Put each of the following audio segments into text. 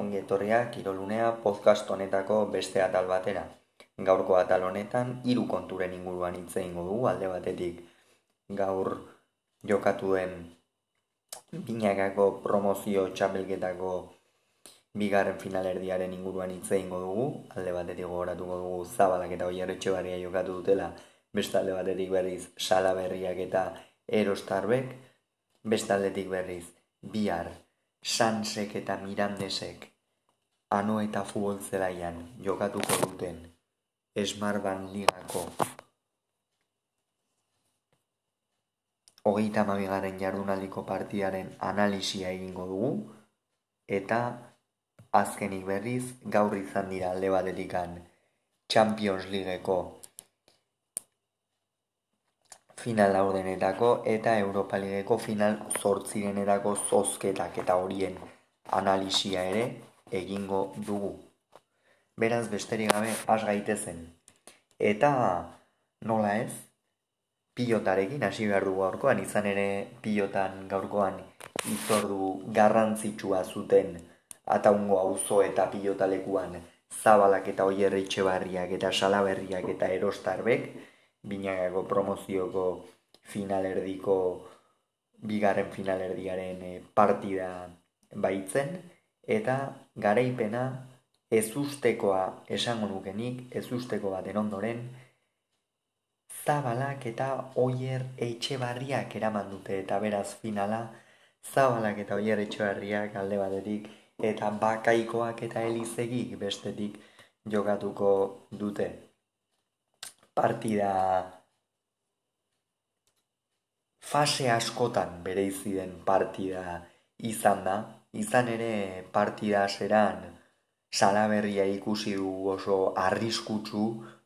ongi etorria kirolunea podcast honetako beste atal batera. Gaurko atal honetan hiru konturen inguruan hitz egingo dugu alde batetik. Gaur jokatu den binakako promozio txapelketako bigarren finalerdiaren inguruan hitz egingo dugu, alde batetik gogoratuko dugu Zabalak eta Oierretxe barria jokatu dutela, beste alde batetik berriz Salaberriak eta Erostarbek, beste aldetik berriz bihar Sansek eta Mirandesek ano eta futbol zelaian jokatuko duten Esmarban ligako hogeita amabigaren jardunaldiko partidaren analisia egingo dugu eta azkenik berriz gaur izan dira alde batetikan Champions Leagueko final laurdenetako eta Europa Ligeko final zortzirenetako zozketak eta horien analisia ere egingo dugu. Beraz besterik gabe has gaitezen. Eta nola ez? Pilotarekin hasi behar dugu gaurkoan, izan ere pilotan gaurkoan izordu garrantzitsua zuten ataungo auzo eta pilotalekuan zabalak eta oierritxe barriak eta salaberriak eta erostarbek, binagako promozioko finalerdiko bigarren finalerdiaren eh, partida baitzen. Eta garaipena ezustekoa esango nukenik ezusteko baten ondoren zabalak eta oier etxe barriak eraman dute. Eta beraz finala zabalak eta oier etxe barriak alde batetik eta bakaikoak eta elizegik bestetik jokatuko dute partida fase askotan bere den partida izan da, izan ere partida aseran salaberria ikusi du oso arriskutsu,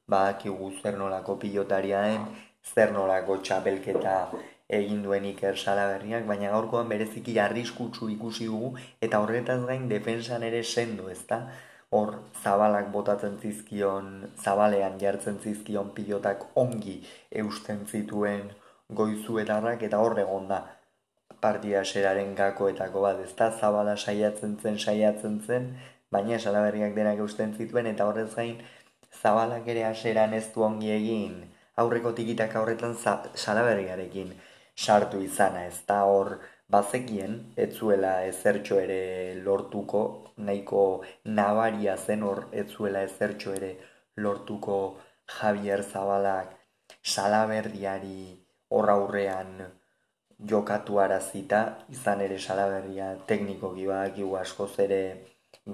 badakigu zer nolako pilotaria den, zer nolako txapelketa egin duen iker salaberriak, baina gaurkoan bereziki arriskutsu ikusi dugu, eta horretaz gain defensan ere sendu, ezta? Hor zabalak botatzen zizkion, zabalean jartzen zizkion pilotak ongi eusten zituen goizuetarrak eta hor egon da partida seraren gakoetako bat, ez da? Zabala saiatzen zen, saiatzen zen, baina salaberriak denak eusten zituen eta horrez gain zabalak ere aseran ez du ongi egin. Aurreko tikitak aurretan salaberriarekin sartu izana, ez da? Hor bazekien ez zuela ezertxo ere lortuko, nahiko nabaria zen hor ez zuela ezertxo ere lortuko Javier Zabalak salaberriari hor aurrean jokatu arazita, izan ere salaberria tekniko gibak askoz ere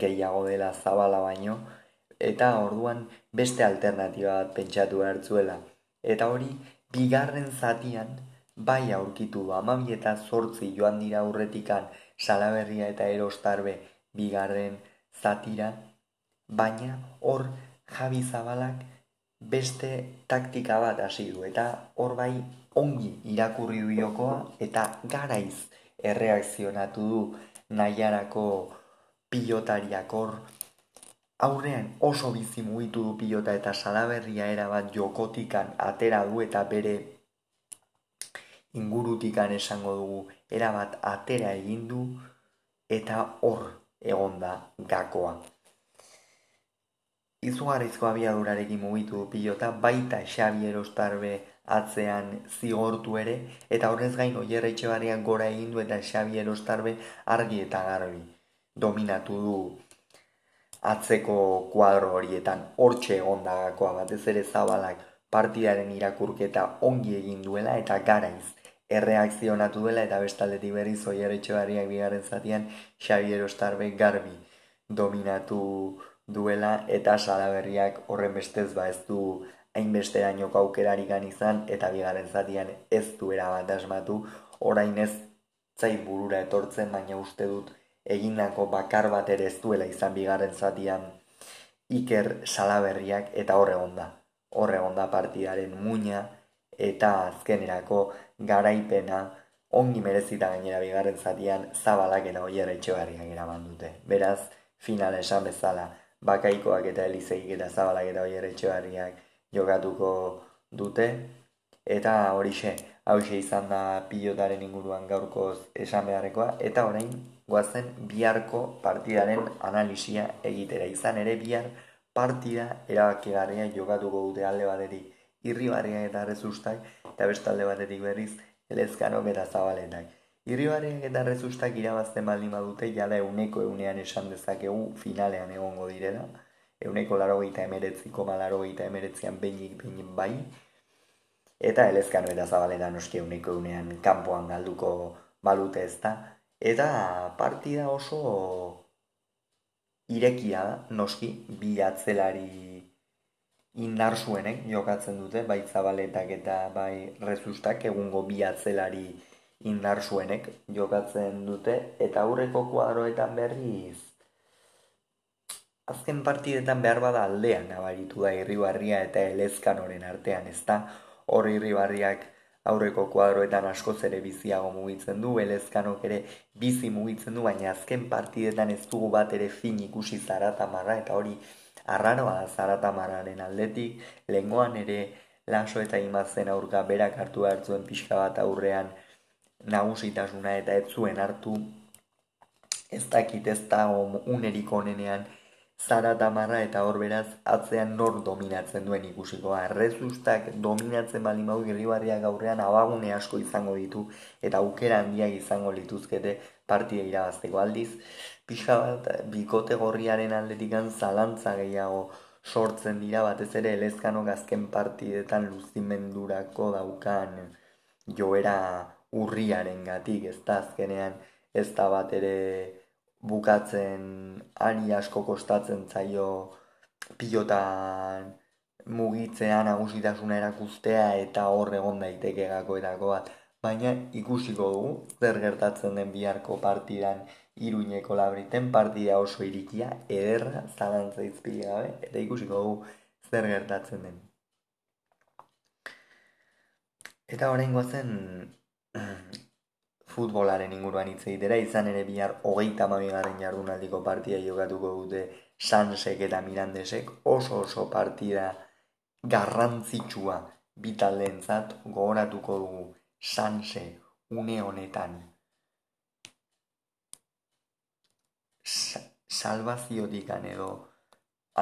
gehiago dela zabala baino, eta orduan beste alternatiba bat pentsatu hartzuela. Eta hori, bigarren zatian, bai aurkitu du amabi eta zortzi joan dira aurretikan salaberria eta erostarbe bigarren zatira, baina hor Javi Zabalak beste taktika bat hasi du eta hor bai ongi irakurri du jokoa eta garaiz erreakzionatu du nahiarako pilotariak. Hor aurrean oso bizi mugitu du pilota eta salaberria erabat jokotikan atera du eta bere ingurutikan esango dugu erabat atera egin du eta hor egonda gakoa. Izugarrizko abiadurarekin mugitu du pilota baita Xavier Ostarbe atzean zigortu ere eta horrez gain Oier Etxebarriak gora egin du eta Xavier Ostarbe argi eta garbi dominatu du atzeko kuadro horietan hortxe gakoa batez ere zabalak partidaren irakurketa ongi egin duela eta garaiz erreakzionatu dela eta bestaldetik berriz oier etxebarriak bigarren zatian Xavier Ostarbe garbi dominatu duela eta salaberriak horren bestez ba ez du hainbeste dainoko aukerari izan eta bigarren zatian ez du erabat asmatu orain ez zait burura etortzen baina uste dut egindako bakar bat ere ez duela izan bigarren zatian Iker Salaberriak eta horre onda. Horre onda partidaren muina eta azkenerako garaipena ongi merezita gainera bigarren zatian zabalak eta oier etxebarriak eraman dute. Beraz, finala esan bezala, bakaikoak eta elizeik eta zabalak eta oier etxebarriak jokatuko dute. Eta horixe, hause izan da pilotaren inguruan gaurkoz esan beharrekoa. Eta orain, guazen biharko partidaren analisia egitera. Izan ere bihar partida erabakigarria jokatuko dute alde batetik irribarria eta rezustak eta beste alde batetik berriz elezkanok eta zabaletak. Irribarriak eta rezustak irabazten baldin badute jala euneko eunean esan dezakegu finalean egongo direla. Euneko laro gaita emeretziko malaro gaita emeretzian behinik behin bai. Eta elezkano eta zabaleta noski euneko eunean kanpoan galduko balute ez da. Eta partida oso irekia da, noski, bi atzelari indar zuenek jokatzen dute, bai zabaletak eta bai rezustak, egungo bi atzelari indar zuenek jokatzen dute, eta aurreko kuadroetan berriz, azken partidetan behar bada aldean nabaritu da irribarria eta elezkanoren artean, ez da, hor irribarriak aurreko kuadroetan askoz ere biziago mugitzen du, elezkanok ere bizi mugitzen du, baina azken partidetan ez dugu bat ere fin ikusi zaratamarra, eta hori arraroa da zaratamarraren aldetik, lengoan ere laso eta imazen aurka berak hartu hartzuen pixka bat aurrean nagusitasuna eta ez zuen hartu, ez dakit ez da unerik onenean, zara tamarra eta hor beraz atzean nor dominatzen duen ikusiko. Errezustak dominatzen bali mau girribarriak aurrean abagune asko izango ditu eta aukera handiak izango lituzkete partia irabazteko aldiz. Pixa bat, bikote gorriaren aldetikan zalantza gehiago sortzen dira batez ere elezkanok azken partidetan luzimendurako daukan joera urriaren gatik, ez da azkenean ez da bat ere bukatzen ari asko kostatzen zaio pilotan mugitzea nagusitasuna erakustea eta hor egon daiteke gakoetako bat. Baina ikusiko dugu zer gertatzen den biharko partidan iruñeko labriten partida oso irikia, ederra, zalantza izpili gabe, eta ikusiko dugu zer gertatzen den. Eta horrein zen futbolaren inguruan hitz egitera, izan ere bihar hogeita mabigaren jardunaldiko partida jokatuko dute Sansek eta Mirandesek. Oso oso partida garrantzitsua bitaldeentzat gogoratuko dugu Sanse une honetan. Salvaziotik edo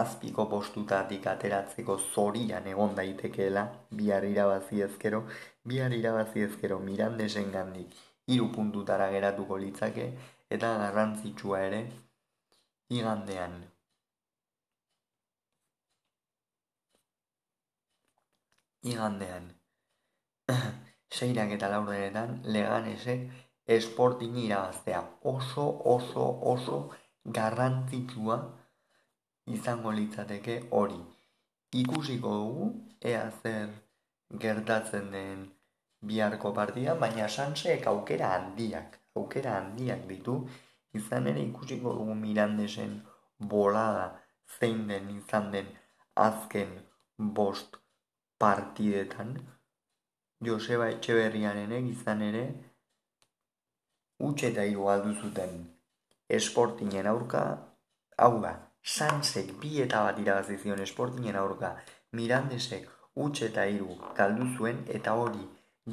azpiko postutatik ateratzeko zorian egon daitekeela bihar irabazi ezkero, bihar irabazi ezkero Mirandesen gandik hiru puntutara geratuko litzake eta garrantzitsua ere igandean. Igandean. Seirak eta laurdenetan leganesek esportin irabaztea oso oso oso garrantzitsua izango litzateke hori. Ikusiko dugu ea zer gertatzen den biharko partida, baina sanseek aukera handiak, aukera handiak ditu, izan ere ikusiko dugu mirandesen bolada zein den izan den azken bost partidetan, Joseba Etxeberriaren izan ere, utxe eta hiru aldu zuten esportinen aurka, hau da, sansek bi eta bat irabazizion esportinen aurka, mirandesek utxe eta hiru kaldu zuen eta hori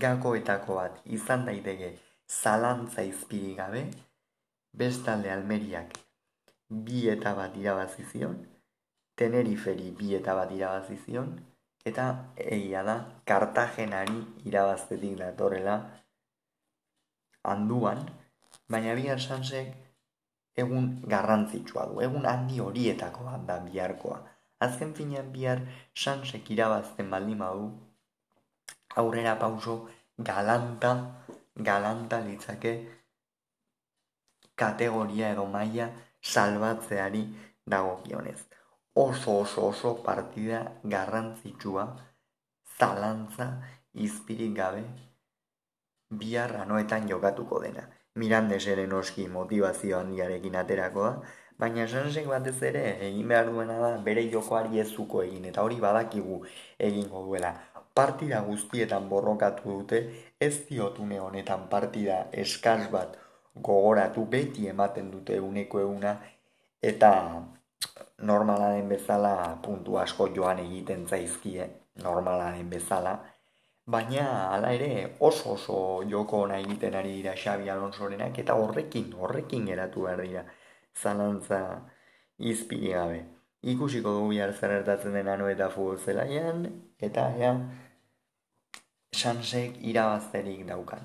gakoetako bat izan daiteke zalantza izpiri gabe, bestalde almeriak bi eta bat irabazi zion, teneriferi bi eta bat irabazi zion, eta egia da, kartagenari irabaztetik datorela handuan, baina bihar sansek egun garrantzitsua du, egun handi horietako bat da biharkoa. Azken finean bihar sansek irabazten baldin badu, aurrera pauso galanta, galanta litzake kategoria edo maila salbatzeari dagokionez. Oso oso oso partida garrantzitsua, zalantza, izpirik gabe, bihar anoetan jokatuko dena. Mirandes ere noski motivazio handiarekin aterako da, baina sansek batez ere egin behar duena da bere jokoari ezuko egin, eta hori badakigu egingo duela partida guztietan borrokatu dute, ez diotune honetan partida eskaz bat gogoratu beti ematen dute uneko euna, eta normalaren bezala puntu asko joan egiten zaizkie, normalaren bezala, baina hala ere oso oso joko ona egiten ari dira Xabi Alonsorenak eta horrekin, horrekin geratu behar dira zalantza izpili gabe. Ikusiko dugu zer ertatzen den anu eta futbol zelaian, eta ea, sansek irabazterik daukan.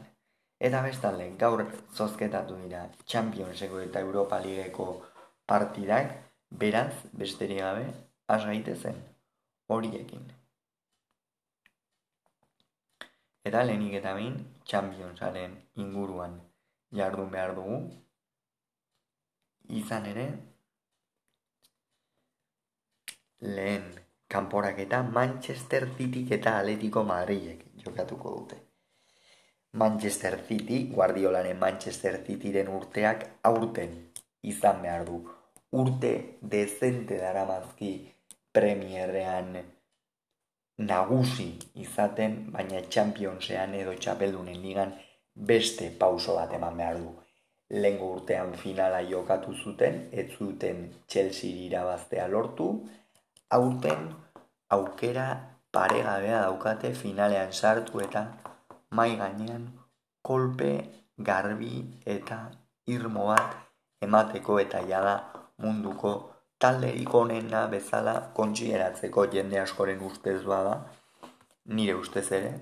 Eta bestalde, gaur zozketatu dira Championseko eta Europa Ligeko partidak, beraz, besterik gabe, has gaitezen horiekin. Eta lehenik eta behin, Championsaren inguruan jardun behar dugu. Izan ere, lehen kanporak eta Manchester City eta Atletico Madridek jokatuko dute. Manchester City, Guardiolaren Manchester Cityren urteak aurten izan behar du. Urte dezente dara mazki premierrean nagusi izaten, baina Championsean edo Txapeldunen ligan beste pauso bat eman behar du. Lengo urtean finala jokatu zuten, ez zuten Chelsea irabaztea lortu, aurten aukera paregabea daukate finalean sartu eta mai gainean kolpe garbi eta irmo bat emateko eta jada munduko talderik onena bezala kontsideratzeko jende askoren ustez bada, nire ustez ere,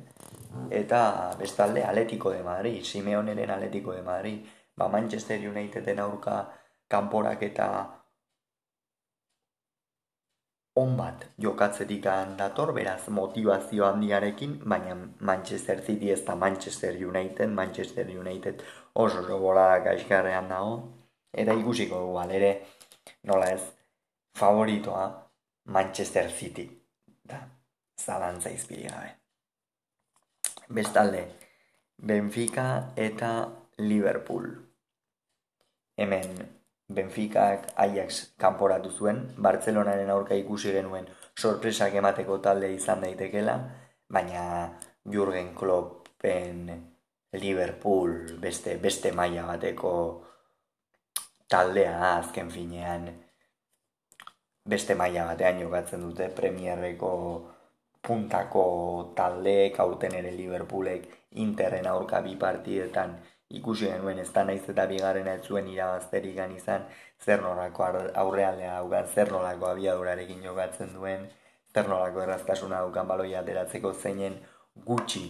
eta bestalde Atletico de Madrid, Simeoneren Atletico de Madrid, ba Manchester Uniteden aurka kanporak eta on bat jokatzetik dator, beraz motivazio handiarekin, baina Manchester City ez da Manchester United, Manchester United oso bola gaizkarrean dago, eta ikusiko dugu, ere, nola ez, favoritoa Manchester City da zalantza izpiri gabe. Bestalde, Benfica eta Liverpool. Hemen Benficak Ajax kanporatu zuen, Bartzelonaren aurka ikusi genuen sorpresak emateko talde izan daitekela, baina Jurgen Kloppen Liverpool beste beste maila bateko taldea azken finean beste maila batean jokatzen dute Premierreko puntako taldeek aurten ere Liverpoolek Interren aurka bi partidetan ikusi genuen ez da naiz eta bigarren ez zuen irabazterik izan zer nolako aurrealdea daukan, zer nolako abiadurarekin jokatzen duen, zer nolako erraztasuna daukan baloia ateratzeko zeinen gutxi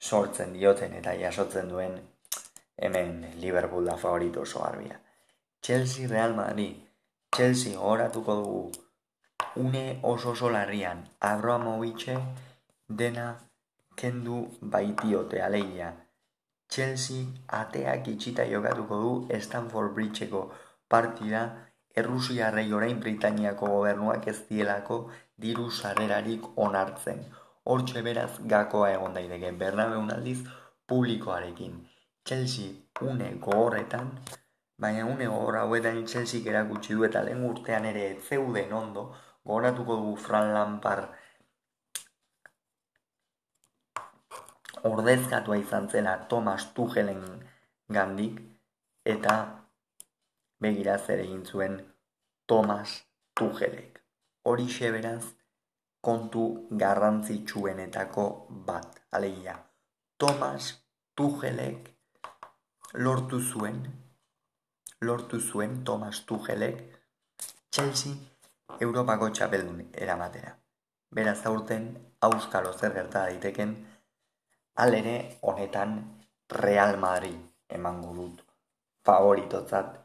sortzen dioten eta jasotzen duen hemen Liverpool da favorito oso garbia. Chelsea Real Madrid Chelsea horatuko dugu. Une oso oso larrian, Abramovitxe dena kendu baitiote alegia. Chelsea ateak itxita jokatuko du Stanford Bridgeko partida Errusiarrei orain Britaniako gobernuak ez dielako diru sarrerarik onartzen. Hortxe beraz gakoa egon daiteke Bernabe aldiz publikoarekin. Chelsea une gogorretan baina une hor hauetan Chelsea erakutsi du eta lehen urtean ere zeuden ondo, goratuko dugu Fran Lampar ordezkatua izan zela Thomas Tuchelen gandik, eta begira zer egin zuen Thomas Tuchelek. Hori beraz kontu garrantzitsuenetako bat, alegia. Thomas Tuchelek lortu zuen lortu zuen Thomas Tuchelek Chelsea Europako txapeldun eramatera. Beraz aurten auskalo zer gerta daiteken alere honetan Real Madrid emango dut favoritotzat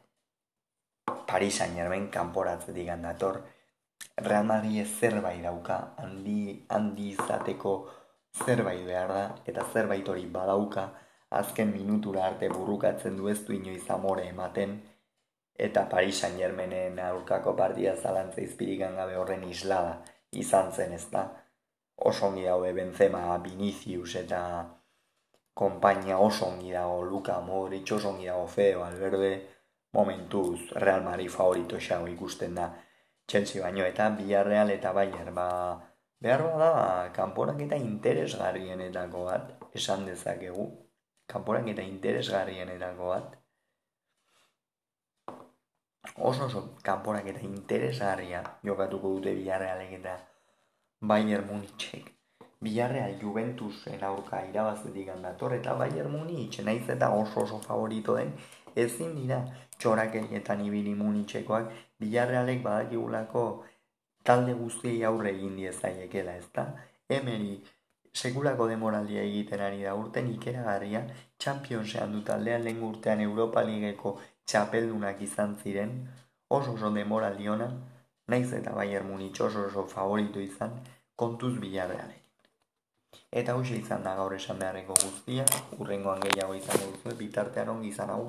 Paris Saint Germain kanporatzetik dator. Real Madrid ez zerbait dauka. Handi, handi izateko zerbait behar da eta zerbait hori badauka. Azken minutura arte burrukatzen du ez du inoiz amore ematen, eta Paris Saint Germainen aurkako partida zalantza izpirikan gabe horren islada izan zen ez da. Oso ongi daude Benzema, Vinicius eta kompainia oso ongi dago Luka Modric, oso ongi dago Feo, Alberde, momentuz Real Madrid favorito xago ikusten da Chelsea baino eta Villarreal eta Bayern ba, behar da kanporak eta interesgarrienetako bat esan dezakegu kanporak eta interesgarrienetako bat. Oso oso kanporak eta interesgarria jokatuko dute bilarrealek eta Bayern Munichek. Villarreal Juventusen aurka irabazetik dator eta Bayern Munich naiz eta oso oso favorito den ezin dira txorakerietan ibili Munichekoak Villarrealek badakigulako talde guztiei aurre egin diezaiekela, ezta? Emeri sekulako demoraldia egiten ari da urten ikeragarria Championsean du taldean lehen urtean Europa Ligeko txapeldunak izan ziren oso oso demoraldiona naiz eta Bayern Munich oso oso favorito izan kontuz Villarrealekin. Eta hau izan da gaur esan beharreko guztia, urrengoan gehiago izango duzu, bitartean ongi izan aur.